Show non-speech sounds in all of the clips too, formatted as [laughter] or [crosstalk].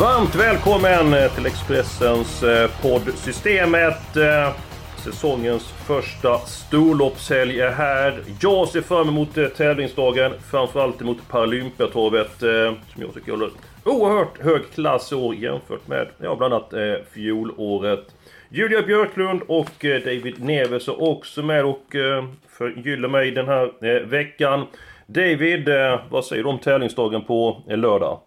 Varmt välkommen eh, till Expressens eh, poddsystemet. Eh, säsongens första storloppshelg är här. Jag ser fram emot tävlingsdagen, framförallt emot Paralympiatorvet som jag tycker håller oerhört hög klass i år jämfört med ja, bland annat fjolåret. Julia Björklund och David Neves är också med och förgyller mig den här veckan. David, vad säger du om tävlingsdagen på lördag?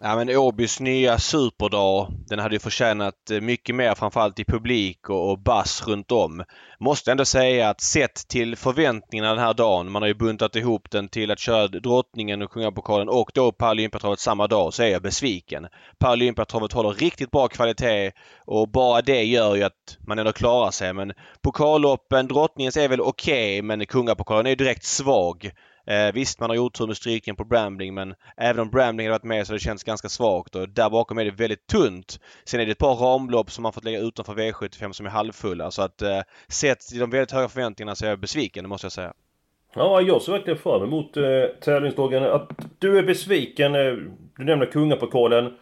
Ja men Åbys nya superdag, den hade ju förtjänat eh, mycket mer framförallt i publik och, och bass runt om. Måste ändå säga att sett till förväntningarna den här dagen, man har ju buntat ihop den till att köra drottningen och kungapokalen och då Paralympiatravet samma dag, så är jag besviken. Paralympiatravet håller riktigt bra kvalitet och bara det gör ju att man ändå klarar sig men pokalloppen, drottningens är väl okej okay, men kungapokalen är ju direkt svag. Eh, visst, man har gjort tur med strykningen på Brambling men även om Brambling hade varit med så har det känts ganska svagt och där bakom är det väldigt tunt. Sen är det ett par ramlopp som man fått lägga utanför V75 som är halvfulla så att eh, sett till de väldigt höga förväntningarna så är jag besviken, det måste jag säga. Ja, jag ser verkligen fram emot eh, tävlingsdagen. Att du är besviken, eh, du nämner kungapokalen.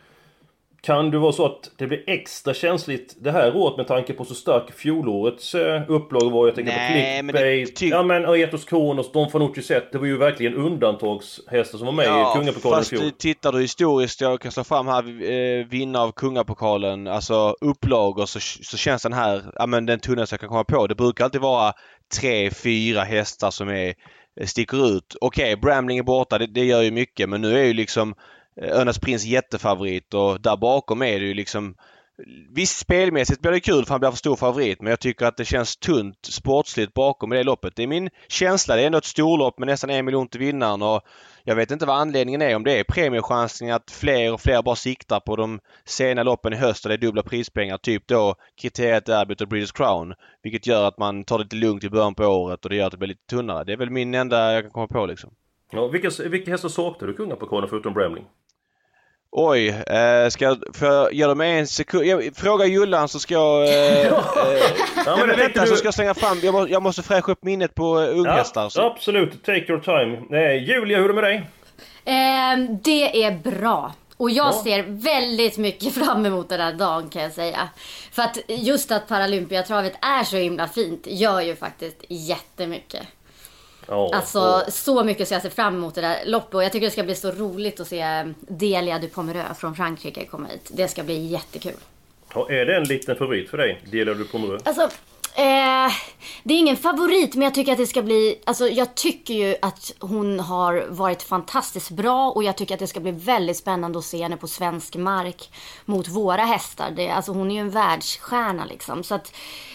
Kan det vara så att det blir extra känsligt det här året med tanke på så stark fjolårets eh, upplaga var? Jag tänker Nej, på Clickbait, ty- ja men Aetos Kronos, Don Fanucci sett. Det var ju verkligen undantagshästar som var med ja, i Kungapokalen i fjol. fast tittar du historiskt, jag kan slå fram här, eh, vinnare av Kungapokalen, alltså upplagor så, så känns den här, ja men den tunnaste jag kan komma på. Det brukar alltid vara tre, fyra hästar som är eh, sticker ut. Okej, okay, Bramling är borta, det, det gör ju mycket men nu är ju liksom Eh, Önas Prins jättefavorit och där bakom är det ju liksom Visst spelmässigt blir det kul för han blir för stor favorit men jag tycker att det känns tunt sportsligt bakom i det loppet. Det är min känsla. Det är ändå ett storlopp med nästan en miljon till vinnaren och jag vet inte vad anledningen är. Om det är premiechansning att fler och fler bara siktar på de sena loppen i höst och det är dubbla prispengar. Typ då kriteriet Derbyt och British Crown. Vilket gör att man tar det lite lugnt i början på året och det gör att det blir lite tunnare. Det är väl min enda jag kan komma på liksom. Ja, vilka, vilka hästar saknar du kungapokalen förutom Bramling? Oj, eh, ska jag, får jag ge dem en sekund? Jag, fråga Jullan så ska jag... Eh, ja. [laughs] Eh, ja, men vänta du... så ska jag slänga fram. Jag, må, jag måste fräscha upp minnet på uh, unghästar. Ja, absolut, take your time. Eh, Julia, hur är det med dig? Eh, det är bra. Och jag ja. ser väldigt mycket [laughs] fram emot den här dagen kan jag säga. För att just att Paralympiatravet är så himla fint gör ju faktiskt jättemycket. Oh, alltså oh. så mycket ska jag se fram emot det där loppet och jag tycker det ska bli så roligt att se Delia du Pomereux från Frankrike komma hit. Det ska bli jättekul. Ja, är det en liten favorit för dig, Delia du Pomereux? Alltså, eh, det är ingen favorit men jag tycker att det ska bli, alltså jag tycker ju att hon har varit fantastiskt bra och jag tycker att det ska bli väldigt spännande att se henne på svensk mark mot våra hästar. Det, alltså hon är ju en världsstjärna liksom. Så att,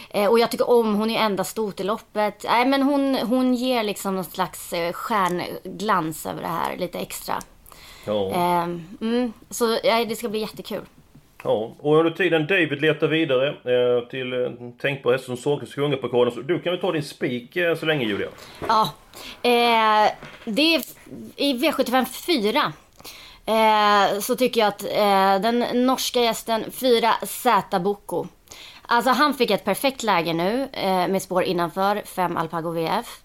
Eh, och jag tycker om, hon är enda stort i loppet. Nej men hon, hon ger liksom någon slags eh, stjärnglans över det här, lite extra. Ja. Eh, mm, så ja, det ska bli jättekul. Ja, och under tiden David letar vidare eh, till eh, tänkbar häst som såg Kungapokalen. Så du kan väl ta din spik eh, så länge Julia? Ja, eh, det är i V75 4. Eh, så tycker jag att eh, den norska gästen 4 Z Boko Alltså han fick ett perfekt läge nu eh, med spår innanför, 5 Alpago VF.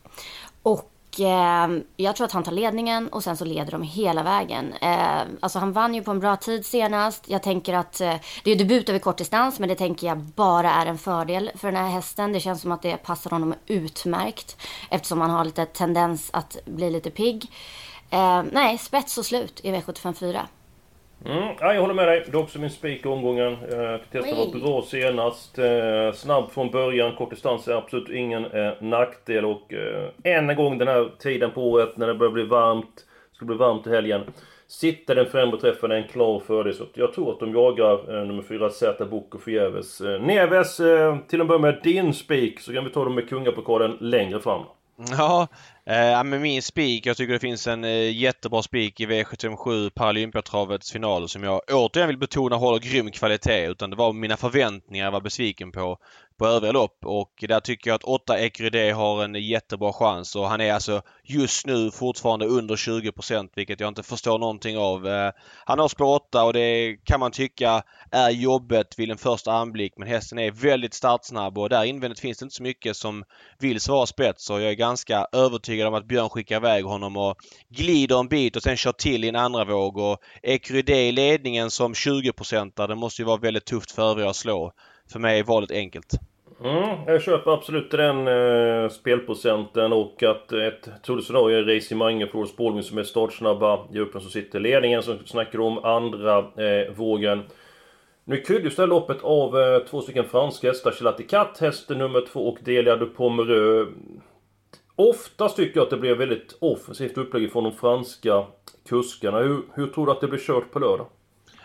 Och Eh, jag tror att han tar ledningen och sen så leder de hela vägen. Eh, alltså han vann ju på en bra tid senast. Jag tänker att eh, det är debut över kortdistans men det tänker jag bara är en fördel för den här hästen. Det känns som att det passar honom utmärkt eftersom han har lite tendens att bli lite pigg. Eh, nej, spets och slut i V75 4. Mm, ja, jag håller med dig. Det är också min spik i omgången. Eh, Testa var bra senast. Eh, snabb från början. Kort distans är absolut ingen eh, nackdel. Och eh, än en gång den här tiden på året när det börjar bli varmt. Det ska bli varmt i helgen. Sitter den främre träffen är en klar fördel. Så jag tror att de jagar eh, nummer 4 Z Boko förgäves. Eh, Neves, eh, till att börja med din spik. Så kan vi ta dem med kungapokalen längre fram. Ja, eh, med min spik. Jag tycker det finns en eh, jättebra spik i V757 Paralympiatravets final som jag återigen vill betona håller grym kvalitet. Utan det var mina förväntningar jag var besviken på på övriga lopp och där tycker jag att 8 Ecrydé har en jättebra chans och han är alltså just nu fortfarande under 20% vilket jag inte förstår någonting av. Eh, han har spår 8 och det kan man tycka är jobbet vid en första anblick men hästen är väldigt startsnabb och där invändigt finns det inte så mycket som vill svara spets och jag är ganska övertygad om att Björn skickar iväg honom och glider en bit och sen kör till i en andra våg och Ecrydé i ledningen som 20 det måste ju vara väldigt tufft för övriga att slå. För mig är valet enkelt. Mm, jag köper absolut den eh, spelprocenten och att ett troligt scenario är Racing Mange för Spålning som är startsnabba i gruppen som sitter i ledningen som snackar om andra eh, vågen. Nu kryddas det loppet av eh, två stycken franska hästar. Chilati Cat, hästen nummer två och Delia de Pomereux. Oftast tycker jag att det blir väldigt offensivt upplägg från de franska kuskarna. Hur, hur tror du att det blir kört på lördag?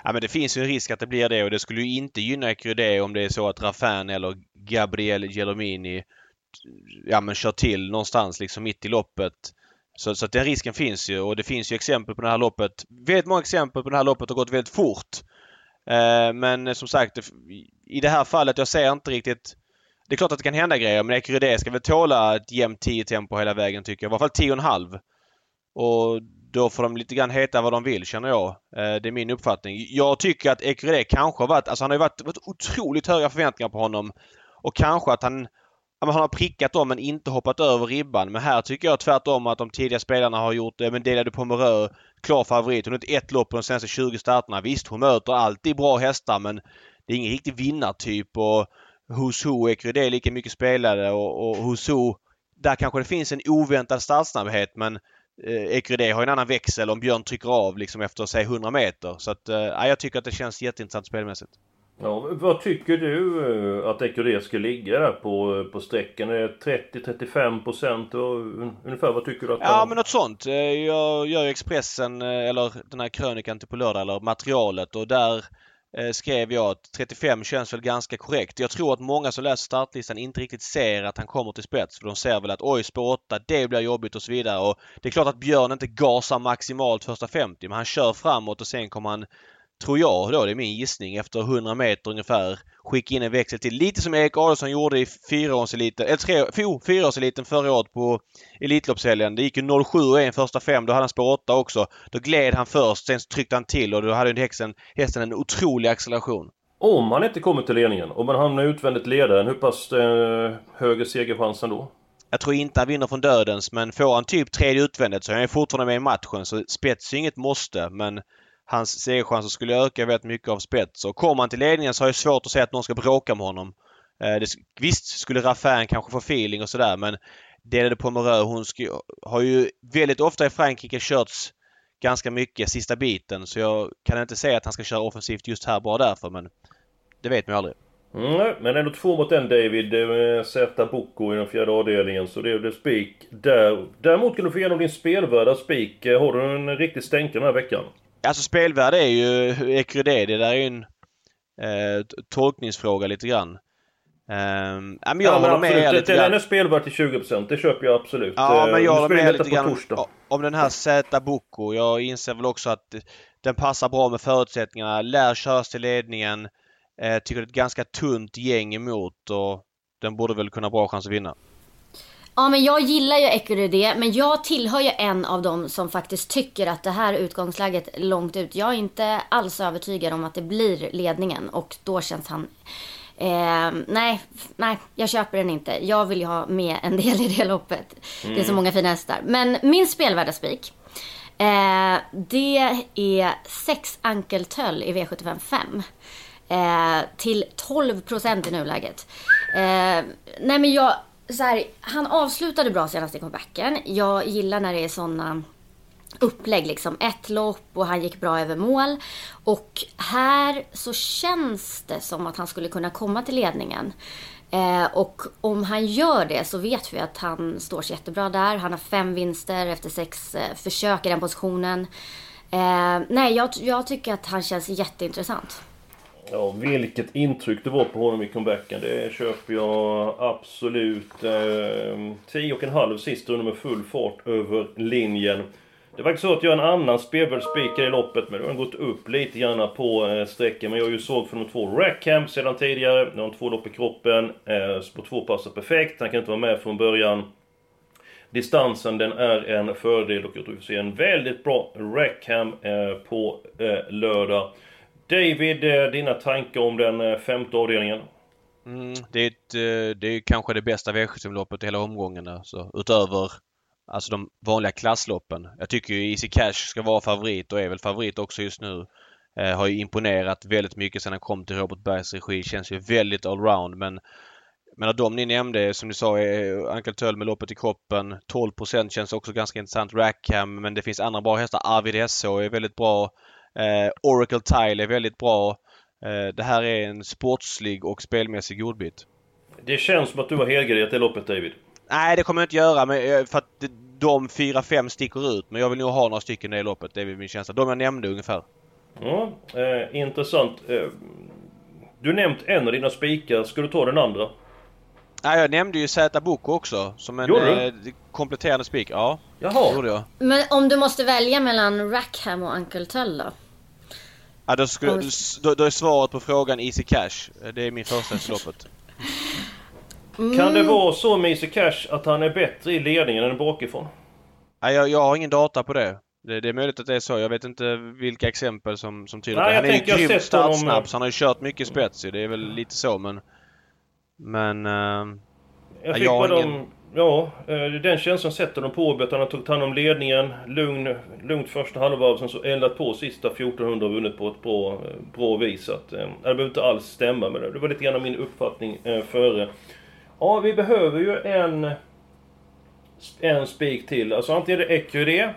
Ja men det finns ju en risk att det blir det och det skulle ju inte gynna Ecuride om det är så att Raffin eller Gabriel Gelomini ja men kör till någonstans liksom mitt i loppet. Så, så att den risken finns ju och det finns ju exempel på det här loppet. Väldigt många exempel på det här loppet har gått väldigt fort. Eh, men som sagt i det här fallet, jag ser inte riktigt det är klart att det kan hända grejer men Ecuride ska väl tåla ett jämnt 10 tempo hela vägen tycker jag. I alla fall 10,5. Och då får de lite grann heta vad de vill känner jag. Eh, det är min uppfattning. Jag tycker att Ecurydé kanske har varit, alltså han har ju varit, varit otroligt höga förväntningar på honom. Och kanske att han, han har prickat dem men inte hoppat över ribban. Men här tycker jag tvärtom att de tidiga spelarna har gjort det. Men delade på Pomerö, klar favorit. Hon har ett lopp på de senaste 20 starterna. Visst, hon möter alltid bra hästar men det är ingen riktig vinnartyp. Och hos Ho Ecurydé är lika mycket spelare och, och hos Ho där kanske det finns en oväntad startsnabbhet men eh, Ecurydé har en annan växel om Björn trycker av liksom efter säg 100 meter. Så att, eh, jag tycker att det känns jätteintressant spelmässigt. Ja, vad tycker du eh, att Ecurydé ska ligga där på, på sträckan? Är det 30-35 procent? Ungefär vad tycker du att Ja, men något sånt. Eh, jag gör Expressen, eh, eller den här krönikan till på lördag, eller materialet och där Eh, Eh, skrev jag att 35 känns väl ganska korrekt. Jag tror att många som läser startlistan inte riktigt ser att han kommer till spets. För de ser väl att oj, spår 8, det blir jobbigt och så vidare. Och det är klart att Björn inte gasar maximalt första 50 men han kör framåt och sen kommer han tror jag då, det är min gissning, efter 100 meter ungefär skicka in en växel till. Lite som Erik Adolfsson gjorde i fyraårseliten, eller tre, jo, fyraårseliten förra året på Elitloppshelgen. Det gick ju 07 och en första fem. Då hade han spår 8 också. Då gled han först, sen tryckte han till och då hade hästen, hästen en otrolig acceleration. Om han inte kommer till ledningen, om han hamnar utvändigt ledaren, hur pass eh, hög är segerchansen då? Jag tror inte han vinner från dödens men får han typ tredje utvändigt så är han fortfarande med i matchen. Så spets är inget måste men hans segerchanser skulle öka väldigt mycket av spets. Och kommer han till ledningen så har jag svårt att se att någon ska bråka med honom. Eh, det, visst skulle Raffin kanske få feeling och sådär men Delade Pomerö hon har ju väldigt ofta i Frankrike körts ganska mycket sista biten så jag kan inte säga att han ska köra offensivt just här bara därför men det vet man ju aldrig. Mm, men ändå två mot en David. Eh, Zäta Boko i den fjärde avdelningen. Så det är spik där. Däremot kan du få igenom din spelvärda spik. Eh, har du en riktig stänkare den här veckan? Alltså spelvärde är ju Ecrydé. Det där är ju en eh, tolkningsfråga lite grann. Um, ja, men jag ja, håller med er lite Den är spelvärd till 20%, det köper jag absolut. Ja, men jag håller med lite grann om den här Zäta Boko. Jag inser väl också att den passar bra med förutsättningarna. Lär köras till ledningen. Eh, tycker det är ett ganska tunt gäng emot och den borde väl kunna ha bra chans att vinna. Ja, men jag gillar ju Ecurydé, men jag tillhör ju en av dem som faktiskt tycker att det här utgångsläget långt ut. Jag är inte alls övertygad om att det blir ledningen och då känns han... Eh, nej, nej, jag köper den inte. Jag vill ju ha med en del i det loppet. Mm. Det är så många fina hästar. Men min spelvärda spik. Eh, det är 6 ankeltöll i V75 5. Eh, till 12 procent i nuläget. Eh, nej men jag så här, han avslutade bra senast i comebacken. Jag gillar när det är såna upplägg liksom. Ett lopp och han gick bra över mål. Och här så känns det som att han skulle kunna komma till ledningen. Eh, och om han gör det så vet vi att han står sig jättebra där. Han har fem vinster efter sex eh, försök i den positionen. Eh, nej, jag, jag tycker att han känns jätteintressant. Ja, vilket intryck det var på honom i comebacken. Det köper jag absolut. Eh, tio och en halv sist under med full fart över linjen. Det var så att jag är en annan spelvärldsspikare i loppet, men nu har den gått upp lite grann på eh, sträckan. Men jag är ju såg för de två Rackham sedan tidigare. Nu har två lopp i kroppen. Eh, spår två passar perfekt. Han kan inte vara med från början. Distansen den är en fördel och jag tror vi får se en väldigt bra Rackham eh, på eh, lördag. David, eh, dina tankar om den eh, femte avdelningen? Mm, det, är ett, eh, det är kanske det bästa V75-loppet i hela omgången. Alltså, utöver alltså de vanliga klassloppen. Jag tycker ju Easy Cash ska vara favorit och är väl favorit också just nu. Eh, har ju imponerat väldigt mycket sedan han kom till Robert Bergs regi. Känns ju väldigt allround men men av de ni nämnde, som ni sa, är Töll med loppet i kroppen. 12% känns också ganska intressant. Rackham, men det finns andra bra hästar. Arvid SH är väldigt bra. Eh, Oracle Tile är väldigt bra. Eh, det här är en sportslig och spelmässig godbit. Det känns som att du har helgarderat det loppet David. Nej, det kommer jag inte göra men, eh, för att de fyra, fem sticker ut. Men jag vill nog ha några stycken i det loppet. Det är min känsla. De jag nämnde ungefär. Ja, eh, intressant. Eh, du nämnt en av dina spikar. Ska du ta den andra? Nej, jag nämnde ju Zäta Boko också som en eh, kompletterande spik. Ja, Jaha. gjorde jag. Men om du måste välja mellan Rackham och Uncle Tull då? Ja, då, skulle, då, då är svaret på frågan Easy Cash. Det är min första i loppet. Mm. Kan det vara så med Easy Cash att han är bättre i ledningen än bakifrån? Nej, jag, jag har ingen data på det. det. det. är möjligt att det är så. Jag vet inte vilka exempel som, som tyder på det. Han är ju grymt startsnabb så han har ju kört mycket spets Det är väl lite så men... Men... Uh, jag fick jag bara ingen... de, Ja, eh, den känslan sätter de på att han har tagit hand om ledningen. Lugn, lugnt första halvvarv, sen så eldat på sista 1400 och vunnit på ett bra, eh, bra vis. Att, det behöver inte alls stämma med det. Det var lite grann min uppfattning eh, före. Ja, vi behöver ju en... En spik till. Alltså antingen är det EQD.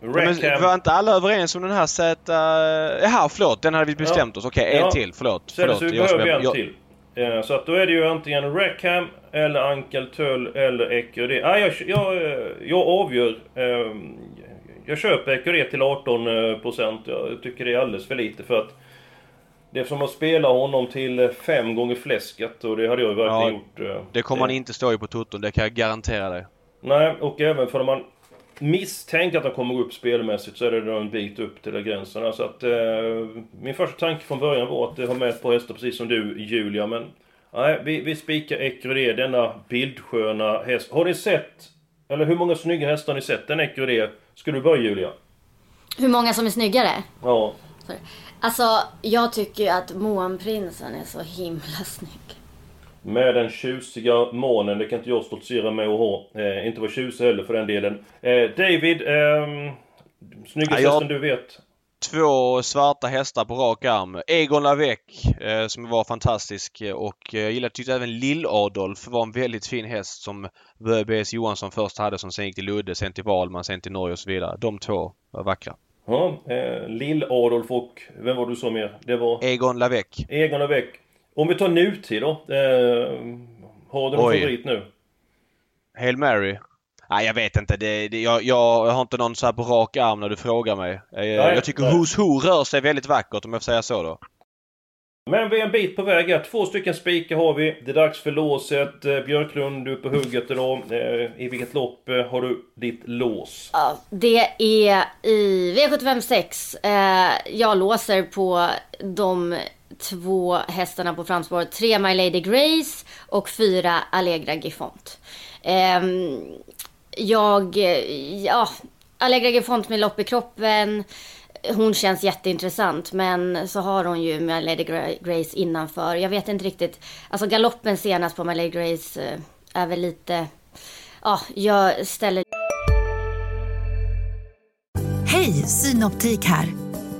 Men var inte alla överens om den här Z... Jaha, förlåt. Den hade vi bestämt ja. oss. Okej, okay, en ja. till. Förlåt. Så, förlåt. Så vi behöver en jag... till. Så att då är det ju antingen Rackham eller Ankel Tull eller Ecuré. Ah, jag, jag, jag avgör. Jag köper Ecuré till 18%. Jag tycker det är alldeles för lite för att det är som att spela honom till fem gånger fläsket och det hade jag verkligen ja, gjort. Det kommer han inte stå i på toton, det kan jag garantera dig. Nej, och även för om man misstänker att han kommer upp spelmässigt så är det då en bit upp till gränserna. Så att eh, min första tanke från början var att ha med ett par hästar precis som du Julia, men nej, vi, vi spikar Ecuré, denna bildsköna häst. Har ni sett, eller hur många snygga hästar har ni sett? Den Ecuré. Ska du börja Julia? Hur många som är snyggare? Ja. Alltså, jag tycker ju att Moanprinsen är så himla snygg. Med den tjusiga månen, det kan inte jag stoltsera med att ha. Eh, inte vara tjusig heller för den delen. Eh, David, eh, snyggaste ja, hästen du vet? Två svarta hästar på rak arm. Egon Lavec eh, som var fantastisk och eh, gillade, tyckte även Lill-Adolf var en väldigt fin häst som B.S. Johansson först hade som sen gick till Ludde, sen till Valman, sen till Norge och så vidare. De två var vackra. Ja, eh, Lill-Adolf och vem var du som mer? Det var? Egon Lavec. Egon Lavec. Om vi tar nutid då. Eh, har du någon Oj. favorit nu? Hail Mary? Nej, jag vet inte. Det, det, jag, jag har inte någon så här på rak arm när du frågar mig. Jag, nej, jag tycker nej. Who's Who rör sig väldigt vackert om jag får säga så då. Men vi är en bit på väg här. Två stycken spikar har vi. Det är dags för låset. Eh, Björklund, du är på hugget idag. Eh, I vilket lopp eh, har du ditt lås? Ja, det är i V75 6. Jag låser på de två hästarna på framspår. Tre My Lady Grace och fyra Allegra Gifont. Eh, jag, ja, Allegra Gifont med lopp i kroppen. Hon känns jätteintressant men så har hon ju My Lady Grace innanför. Jag vet inte riktigt. Alltså galoppen senast på My Lady Grace eh, är väl lite... Ja, jag ställer... Hej, Synoptik här.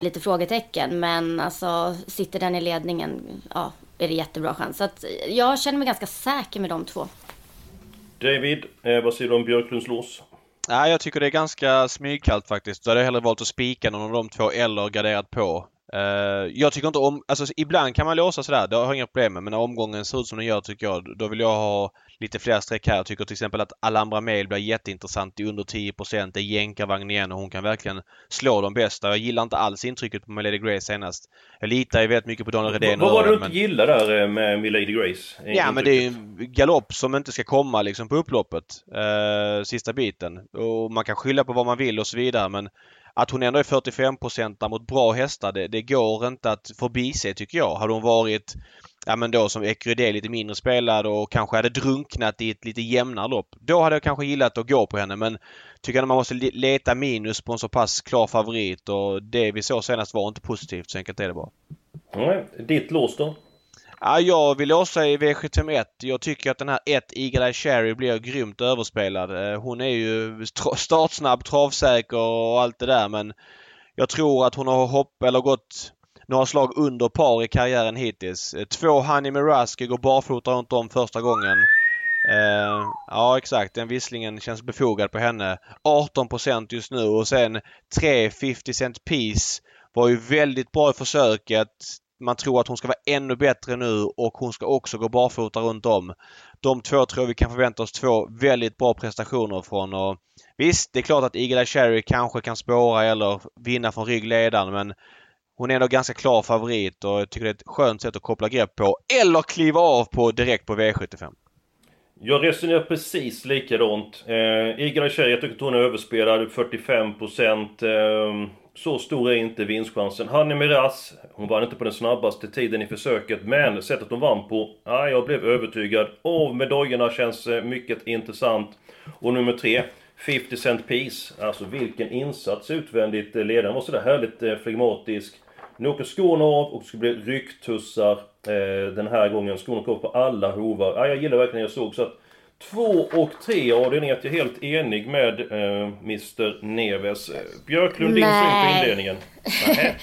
Lite frågetecken. Men alltså, sitter den i ledningen, ja, är det jättebra chans. Så att jag känner mig ganska säker med de två. David, eh, vad säger du om Björklunds lås? Nej, jag tycker det är ganska smygkallt faktiskt. Då hade jag hellre valt att spika någon av de två eller garderat på. Uh, jag tycker inte om... Alltså ibland kan man låsa sådär, det har jag inga problem med. Men när omgången ser ut som den gör tycker jag, då vill jag ha lite fler streck här. Jag tycker till exempel att Alhambra Mail blir jätteintressant i under 10 Det är jänkarvagn igen och hon kan verkligen slå de bästa. Jag gillar inte alls intrycket på Milady Grace senast. Jag litar ju väldigt mycket på Daniel Redén. Vad var det du men... inte gillade där eh, med Milady Grace? Ja men det är ju en galopp som inte ska komma liksom på upploppet. Uh, sista biten. Och man kan skylla på vad man vill och så vidare men att hon ändå är 45% mot bra hästar, det, det går inte att förbise tycker jag. Hade hon varit ja men då som Ecurydé lite mindre spelad och kanske hade drunknat i ett lite jämnare lopp. Då hade jag kanske gillat att gå på henne men tycker att man måste leta minus på en så pass klar favorit och det vi såg senast var inte positivt. Så enkelt är det bara. Nej, ditt lås då? Ja, jag vill låsa i V751. Jag tycker att den här 1 Eagle Eye Cherry blir grymt överspelad. Eh, hon är ju startsnabb, travsäker och allt det där men jag tror att hon har hopp eller gått några slag under par i karriären hittills. Eh, två Honey Miraski går barfota runt om första gången. Uh, ja exakt, den visslingen känns befogad på henne. 18% just nu och sen 3 50 cent piece var ju väldigt bra i försöket. Man tror att hon ska vara ännu bättre nu och hon ska också gå barfota runt om. De två tror vi kan förvänta oss två väldigt bra prestationer från och Visst, det är klart att Eagle Eye Cherry kanske kan spåra eller vinna från ryggledaren men hon är ändå ganska klar favorit och jag tycker det är ett skönt sätt att koppla grepp på. Eller kliva av på direkt på V75. Jag resonerar precis likadant. Eh, Eagle Eye jag tycker att hon är överspelad, 45 procent Eh, så stor är inte vinstchansen. Hanni Miraz, hon vann inte på den snabbaste tiden i försöket, men sättet hon vann på, ja, jag blev övertygad. Och medaljerna känns eh, mycket intressant. Och nummer tre, 50 Cent Piece. Alltså vilken insats utvändigt. Eh, ledaren var sådär härligt eh, flegmatisk. Nu åker skorna av och det ska bli rycktussar eh, den här gången. Skorna kommer på alla hovar. Ja, jag gillar verkligen det jag såg. Så att två och tre avdelningar. Jag är helt enig med eh, Mr Neves. Björklund, din syn på inledningen? [laughs]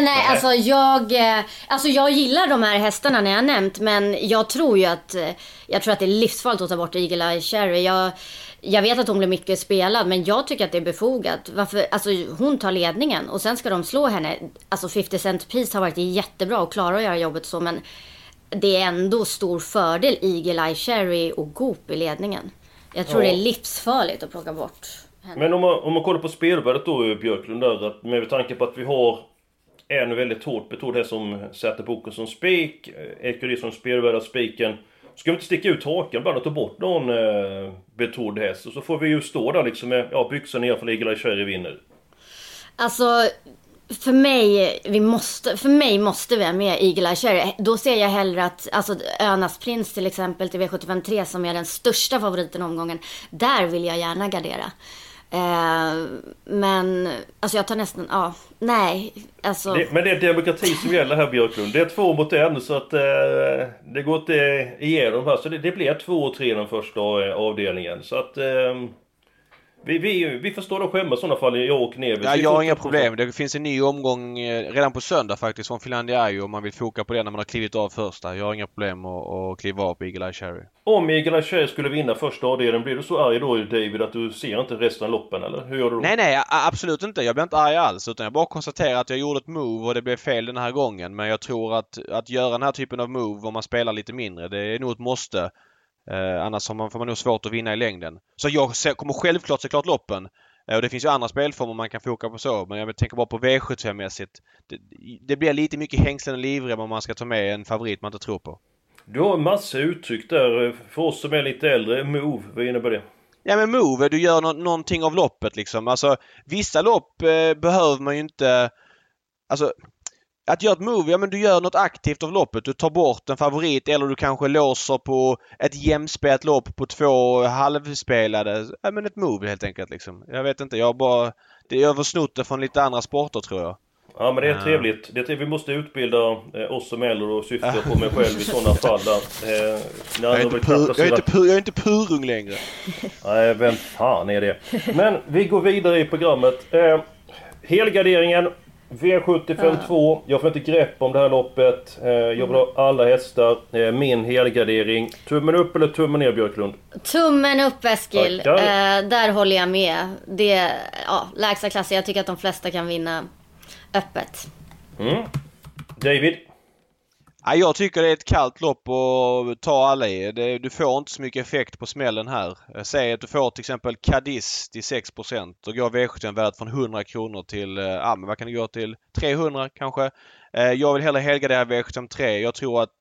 Nej, alltså jag, eh, alltså jag gillar de här hästarna när jag nämnt, men jag tror ju att, eh, jag tror att det är livsfarligt att ta bort Eagle Eye Cherry. Jag, jag vet att hon blir mycket spelad, men jag tycker att det är befogat. Varför, alltså hon tar ledningen och sen ska de slå henne. Alltså 50 Cent Piece har varit jättebra och klarar att göra jobbet så, men det är ändå stor fördel Eagle Eye Cherry och Goop i ledningen. Jag tror ja. det är livsfarligt att plocka bort henne. Men om man, om man kollar på spelvärdet då Björklund där, med tanke på att vi har en väldigt hårt betrodd häst som sätter boken som spik, Ekerö som spelvärda spiken. Ska vi inte sticka ut hakan bara och ta bort någon eh, betrodd häst? Och så får vi ju stå där liksom med ja, byxor ner för Eagle Eye Cherry vinner. Alltså, för mig, vi måste, för mig måste vi ha med Eagle Eye Cherry. Då ser jag hellre att, alltså Önas Prins till exempel till V753 som är den största favoriten omgången. Där vill jag gärna gardera. Eh, men, alltså jag tar nästan, ja, nej, alltså. Det, men det är demokrati som gäller här Björklund. Det är två mot en så att eh, det går inte igenom här. Så det, det blir två och tre den första eh, avdelningen. Så att eh, vi, vi, vi får stå och skämmas i sådana fall, jag och Neves. Ja, jag har inga problem. Det finns en ny omgång eh, redan på söndag faktiskt från Finlandia Ajo om man vill foka på det när man har klivit av första. Jag har inga problem att, att kliva av på Eagle Eye Cherry. Om Eagle Eye Cherry skulle vinna första avdelningen, blir du så arg då David att du ser inte resten av loppen eller? Hur gör du då? Nej, nej absolut inte. Jag blir inte arg alls. Utan jag bara konstaterar att jag gjorde ett move och det blev fel den här gången. Men jag tror att, att göra den här typen av move om man spelar lite mindre, det är nog ett måste. Eh, annars har man, får man nog svårt att vinna i längden. Så jag ser, kommer självklart se klart loppen. Eh, och det finns ju andra spelformer man kan foka på så. Men jag tänker bara på V75-mässigt. Det, det, blir lite mycket hängslen och livrem om man ska ta med en favorit man inte tror på. Du har massa uttryck där. För oss som är lite äldre, move, vad innebär det? Ja men move, du gör no någonting av loppet liksom. Alltså vissa lopp eh, behöver man ju inte... Alltså att göra ett move, ja men du gör något aktivt av loppet. Du tar bort en favorit eller du kanske låser på ett jämspelat lopp på två halvspelade. Ja men ett move helt enkelt liksom. Jag vet inte, jag bara... Det är översnott det från lite andra sporter tror jag. Ja men det är trevligt. Det är trevligt. Vi måste utbilda eh, oss som äldre och syftar [laughs] på mig själv i sådana fall. Där, eh, jag, är inte pur, jag, är inte pur, jag är inte purung längre. [laughs] Nej, vem fan är det? Men vi går vidare i programmet. Eh, helgarderingen V75 2. Jag får inte grepp om det här loppet. Eh, Jag vill ha alla hästar. Eh, Min helgardering. Tummen upp eller tummen ner Björklund? Tummen upp Eskil. Eh, där håller jag med. Det, ja, lägsta klassen. Jag tycker att de flesta kan vinna öppet. Mm. David? Ja, jag tycker det är ett kallt lopp att ta alla i. Det, du får inte så mycket effekt på smällen här. Eh, säg att du får till exempel Cadiz till 6% Då går V75 värdet från 100 kronor till, eh, ja men vad kan det gå till? 300 kanske? Eh, jag vill hellre helgardera V75 3. Jag tror att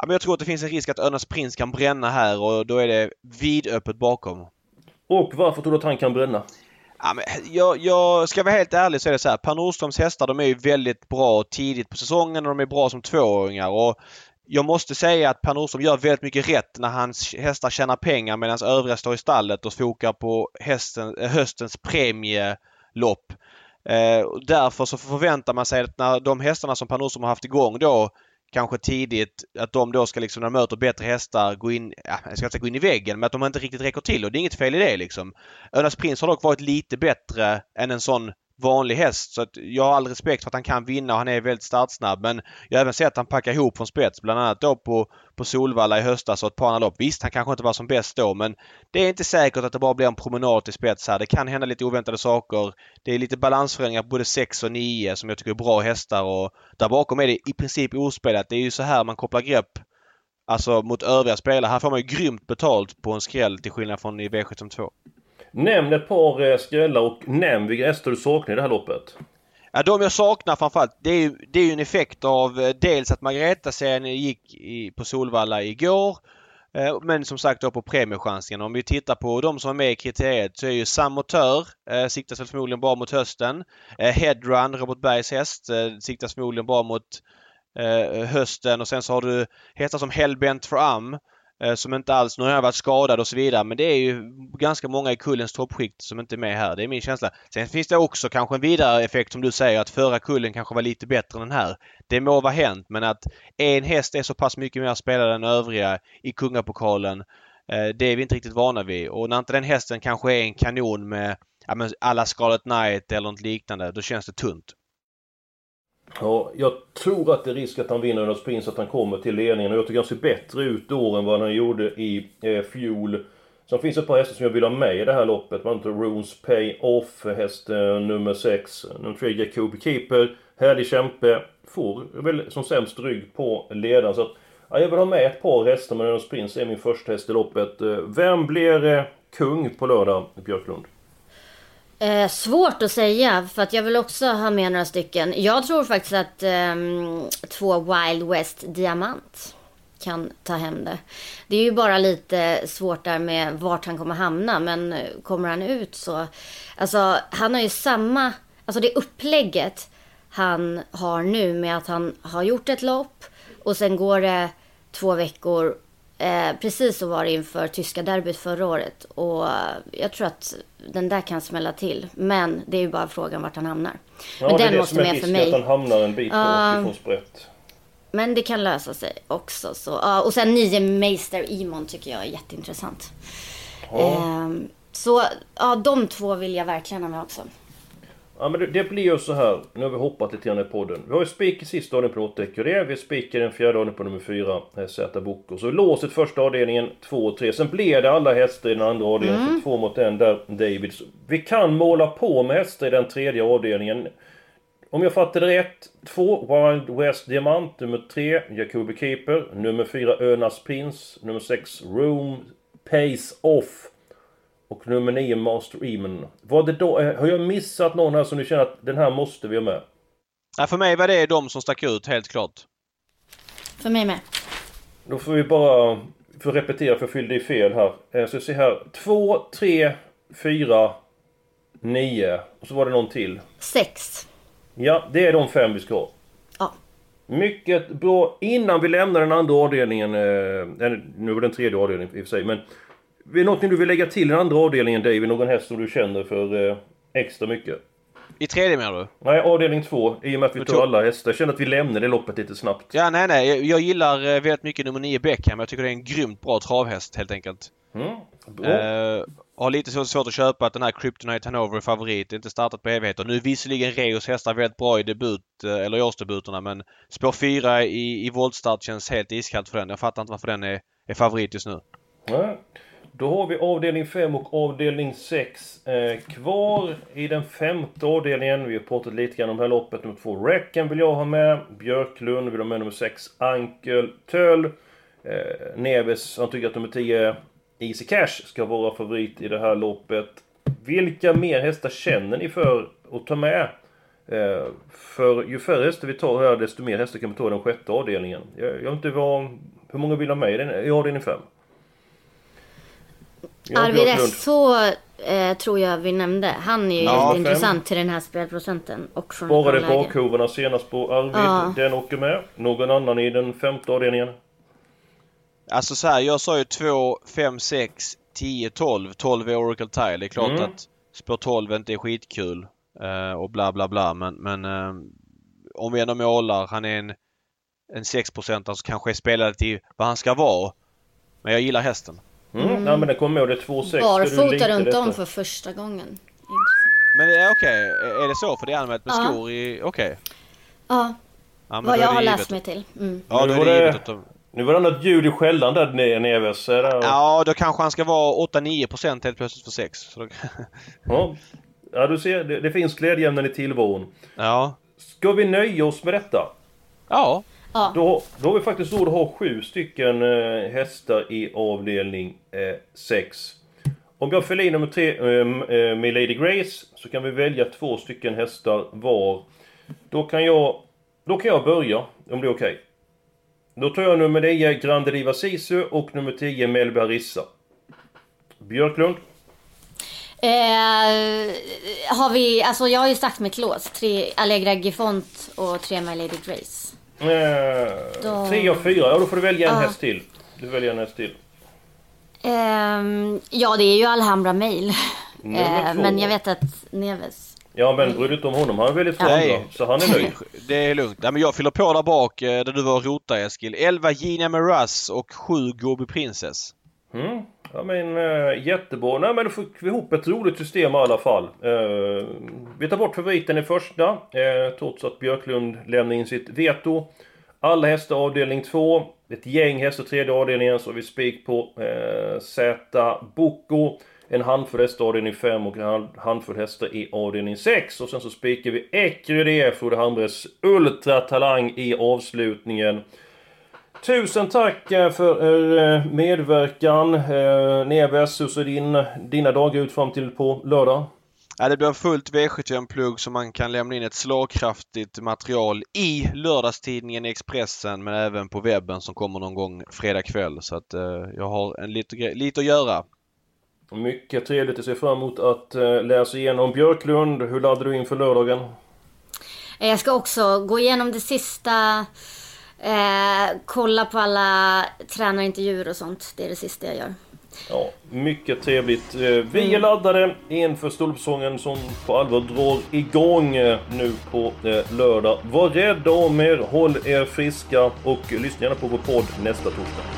Ja, men jag tror att det finns en risk att Önas Prins kan bränna här och då är det vidöppet bakom. Och varför tror du att han kan bränna? Ja, men jag, jag ska vara helt ärlig så är det så här. Per Nordströms hästar de är ju väldigt bra tidigt på säsongen och de är bra som tvååringar. Och jag måste säga att Per Nordström gör väldigt mycket rätt när hans hästar tjänar pengar medan övriga står i stallet och fokar på hästen, eh, höstens premielopp. Eh, därför så förväntar man sig att när de hästarna som Per Nordström har haft igång då kanske tidigt att de då ska liksom när de möter bättre hästar gå in, ja, jag ska inte säga gå in i väggen, men att de inte riktigt räcker till och det är inget fel i det liksom. Önas Prins har dock varit lite bättre än en sån vanlig häst så att jag har all respekt för att han kan vinna och han är väldigt startsnabb men jag har även sett att han packar ihop från spets bland annat då på, på Solvalla i höstas och ett par andra lopp. Visst, han kanske inte var som bäst då men det är inte säkert att det bara blir en promenad till spets här. Det kan hända lite oväntade saker. Det är lite balansförändringar på både 6 och 9 som jag tycker är bra hästar och där bakom är det i princip ospelat. Det är ju så här man kopplar grepp Alltså mot övriga spelare. Här får man ju grymt betalt på en skräll till skillnad från i V72. Nämn ett par eh, skrällar och nämn vilka hästar du saknar i det här loppet. Ja, de jag saknar framförallt det är ju, det är ju en effekt av eh, dels att Margareta-serien gick i, på Solvalla igår. Eh, men som sagt då på premiechansningen. Om vi tittar på de som är med i kriteriet så är ju Samotör, eh, siktas väl förmodligen bra mot hösten. Eh, Headrun, Robert Bergs häst, eh, siktas förmodligen bra mot eh, hösten och sen så har du hästar som Hellbent for Am eh, Eh, som inte alls, nu har jag varit skadad och så vidare men det är ju ganska många i kullens toppskikt som inte är med här. Det är min känsla. Sen finns det också kanske en vidare effekt som du säger att förra kullen kanske var lite bättre än den här. Det må vara hänt men att en häst är så pass mycket mer spelad än övriga i kungapokalen eh, det är vi inte riktigt vana vid och när inte den hästen kanske är en kanon med ja, alla Scarlet Knight eller något liknande då känns det tunt. Ja, jag tror att det är risk att han vinner under sprint, att han kommer till ledningen. Och jag tycker han ser bättre ut då än vad han gjorde i eh, fjol. Sen finns det ett par hästar som jag vill ha med i det här loppet. Man annat Runes Pay Off, häst eh, nummer 6. Nummer 3 Jacob Keeper. Härlig kämpe. Får väl som sämst rygg på ledaren. Så att, ja, jag vill ha med ett par hästar, men Önas Prins är min första häst i loppet. Eh, vem blir eh, kung på lördag, Björklund? Eh, svårt att säga, för att jag vill också ha med några stycken. Jag tror faktiskt att eh, två Wild West Diamant kan ta hem det. Det är ju bara lite svårt där med vart han kommer hamna, men eh, kommer han ut så... Alltså, han har ju samma... Alltså det upplägget han har nu med att han har gjort ett lopp och sen går det två veckor Eh, precis så var det inför tyska derbyt förra året. Och eh, jag tror att den där kan smälla till. Men det är ju bara frågan vart han hamnar. Ja, men det är den det måste som är med risken, för mig. att han hamnar en bit Ja. bort ifrån sprätt. Men det kan lösa sig också. Så, ja, och sen nio Meister Imon tycker jag är jätteintressant. Ehm, så ja, de två vill jag verkligen ha med också. Ja men det, det blir ju så här. Nu har vi hoppat lite grann i podden. Vi har ju spik i sista avdelningen på 8 Ecurie. Vi spikar den fjärde avdelningen på nummer 4 eh, Z Boko. Så låset första avdelningen 2 och 3. Sen blir det alla hästar i den andra avdelningen. Mm. Två mot en där David. Så Vi kan måla på med hästar i den tredje avdelningen. Om jag fattade rätt. 2 Wild West Diamant. Nummer 3 Jacobi Keeper. Nummer 4 Önas Prins. Nummer 6 Room Pace Off. Och nummer 9 Master Eamon. Var det då, eh, har jag missat någon här som du känner att den här måste vi ha med? Ja, för mig var det de som stack ut helt klart. För mig med. Då får vi bara för repetera för jag fyllde i fel här. Eh, Så se här. 2, 3, 4, 9. Och så var det någon till. Sex. Ja, det är de fem vi ska ha. Ja. Mycket bra. Innan vi lämnar den andra avdelningen. Eh, nu var det den tredje avdelningen i och för sig. Men är det något du vill lägga till i den andra avdelningen David? Någon häst som du känner för eh, extra mycket? I tredje menar du? Nej, avdelning två. I och med att vi tror- alla hästar. Jag känner att vi lämnar det loppet lite snabbt. Ja, nej, nej. Jag, jag gillar eh, väldigt mycket nummer 9 Beckham. Jag tycker det är en grymt bra travhäst helt enkelt. Mm, bra. Eh, har lite så svårt att köpa att den här Kryptonite Hanover är favorit. Inte startat på evigheter. Nu är visserligen Reos hästar väldigt bra i debut, eh, eller i årsdebuterna men spår 4 i, i voltstart känns helt iskallt för den. Jag fattar inte varför den är, är favorit just nu. Nej. Då har vi avdelning 5 och avdelning 6 eh, kvar i den femte avdelningen. Vi har pratat lite grann om det här loppet. Nummer 2 Recken vill jag ha med. Björklund vill ha med nummer 6 Ankel Töll. Eh, Neves, han tycker att nummer 10 Easy Cash ska vara favorit i det här loppet. Vilka mer hästar känner ni för att ta med? Eh, för ju färre hästar vi tar här, desto mer hästar kan vi ta i den sjätte avdelningen. Jag, jag vet inte vad... Hur många vill ha med i, den, i avdelning 5? Arviresso eh, tror jag vi nämnde. Han är ju Ja, intressant till den här spelprocenten. Och från läge. bakhovarna senast på Arvid. Ja. Den åker med. Någon annan i den femte avdelningen? Alltså så här, jag sa ju 2, 5, 6, 10, 12. 12 är Oracle Tile. Det är klart Mm. att spår 12 inte är skitkul eh, och bla bla bla men, men eh, om vi ändå målar, han är en, en 6 som kanske är spelad till vad han ska vara. Men jag gillar hästen. Mm. Mm. Nej men den kommer och det är 2,6. Det är Barfota runt detta. om för första gången. Men det är okej, är det så? För det är anmält med Ja. skor i... Okej. Ja, Ja, men vad jag det har läst mig till. Mm. Ja, Nu då var är det det- givet att de... Nu var det något ljud i skällan där nere, Neves. Är det... Ja, då kanske han ska vara 8-9% helt plötsligt för 6. Så då... Ja. ja, du ser. Det, det finns glädjeämnen i tillvaron. Ja. Ska vi nöja oss med detta? Ja. Ja. Då, då har vi faktiskt råd att ha sju stycken eh, hästar i avdelning 6. Om jag fyller i nummer 3 eh, med Lady Grace så kan vi välja två stycken hästar var. Då kan jag, då kan jag börja, om det är okej. Då tar jag nummer 9 Grande Diva Sisu och nummer 10 Melby Harissa. Björklund? Eh, har vi, alltså jag har ju sagt mitt lås. Tre Allegra Gifont och tre My Lady Grace. Eh, Tre och fyra, ja då får du välja en Ja. häst till. Du väljer en häst till. Ehm, ja, det är ju Alhambra Mail. Två. men jag vet att Neves... Ja men bry dig inte om honom, han är väldigt Nej. andra. Så han är nöjd. [laughs] Det är lugnt. Nej, men jag fyller på där bak eh, där du var och rota Eskil. 11 Gina Miraz och 7 Gobi Princess. Mm. Ja men äh, jättebra. Nej men då fick vi ihop ett roligt system i alla fall. Äh, vi tar bort favoriten i första. äh, trots att Björklund lämnar in sitt veto. Alla hästar avdelning 2. Ett gäng hästar tredje avdelningen. Så har vi spik på äh, Z Boko. En handfull hästar i avdelning 5 och en handfull hästar i avdelning 6. Och sen så spikar vi Ecrydé, Frode Hamres ultratalang i avslutningen. Tusen tack eh, för er eh, medverkan. Eh, Neves, hur ser din, dina dagar ut fram till på lördag? Ja, det blir en fullt V75-plugg så man kan lämna in ett slagkraftigt material i lördagstidningen Expressen men även på webben som kommer någon gång fredag kväll. Så att eh, jag har en lite, lite att göra. Mycket trevligt. Jag ser fram emot att eh, läsa igenom Björklund. Hur laddar du inför lördagen? Jag ska också gå igenom det sista. Eh, kolla på alla tränarintervjuer och sånt. Det är det sista jag gör. Ja, mycket trevligt. Eh, vi är laddade inför stolpsången som på allvar drar igång eh, nu på eh, lördag. Var rädda om er, håll er friska och lyssna gärna på vår podd nästa torsdag.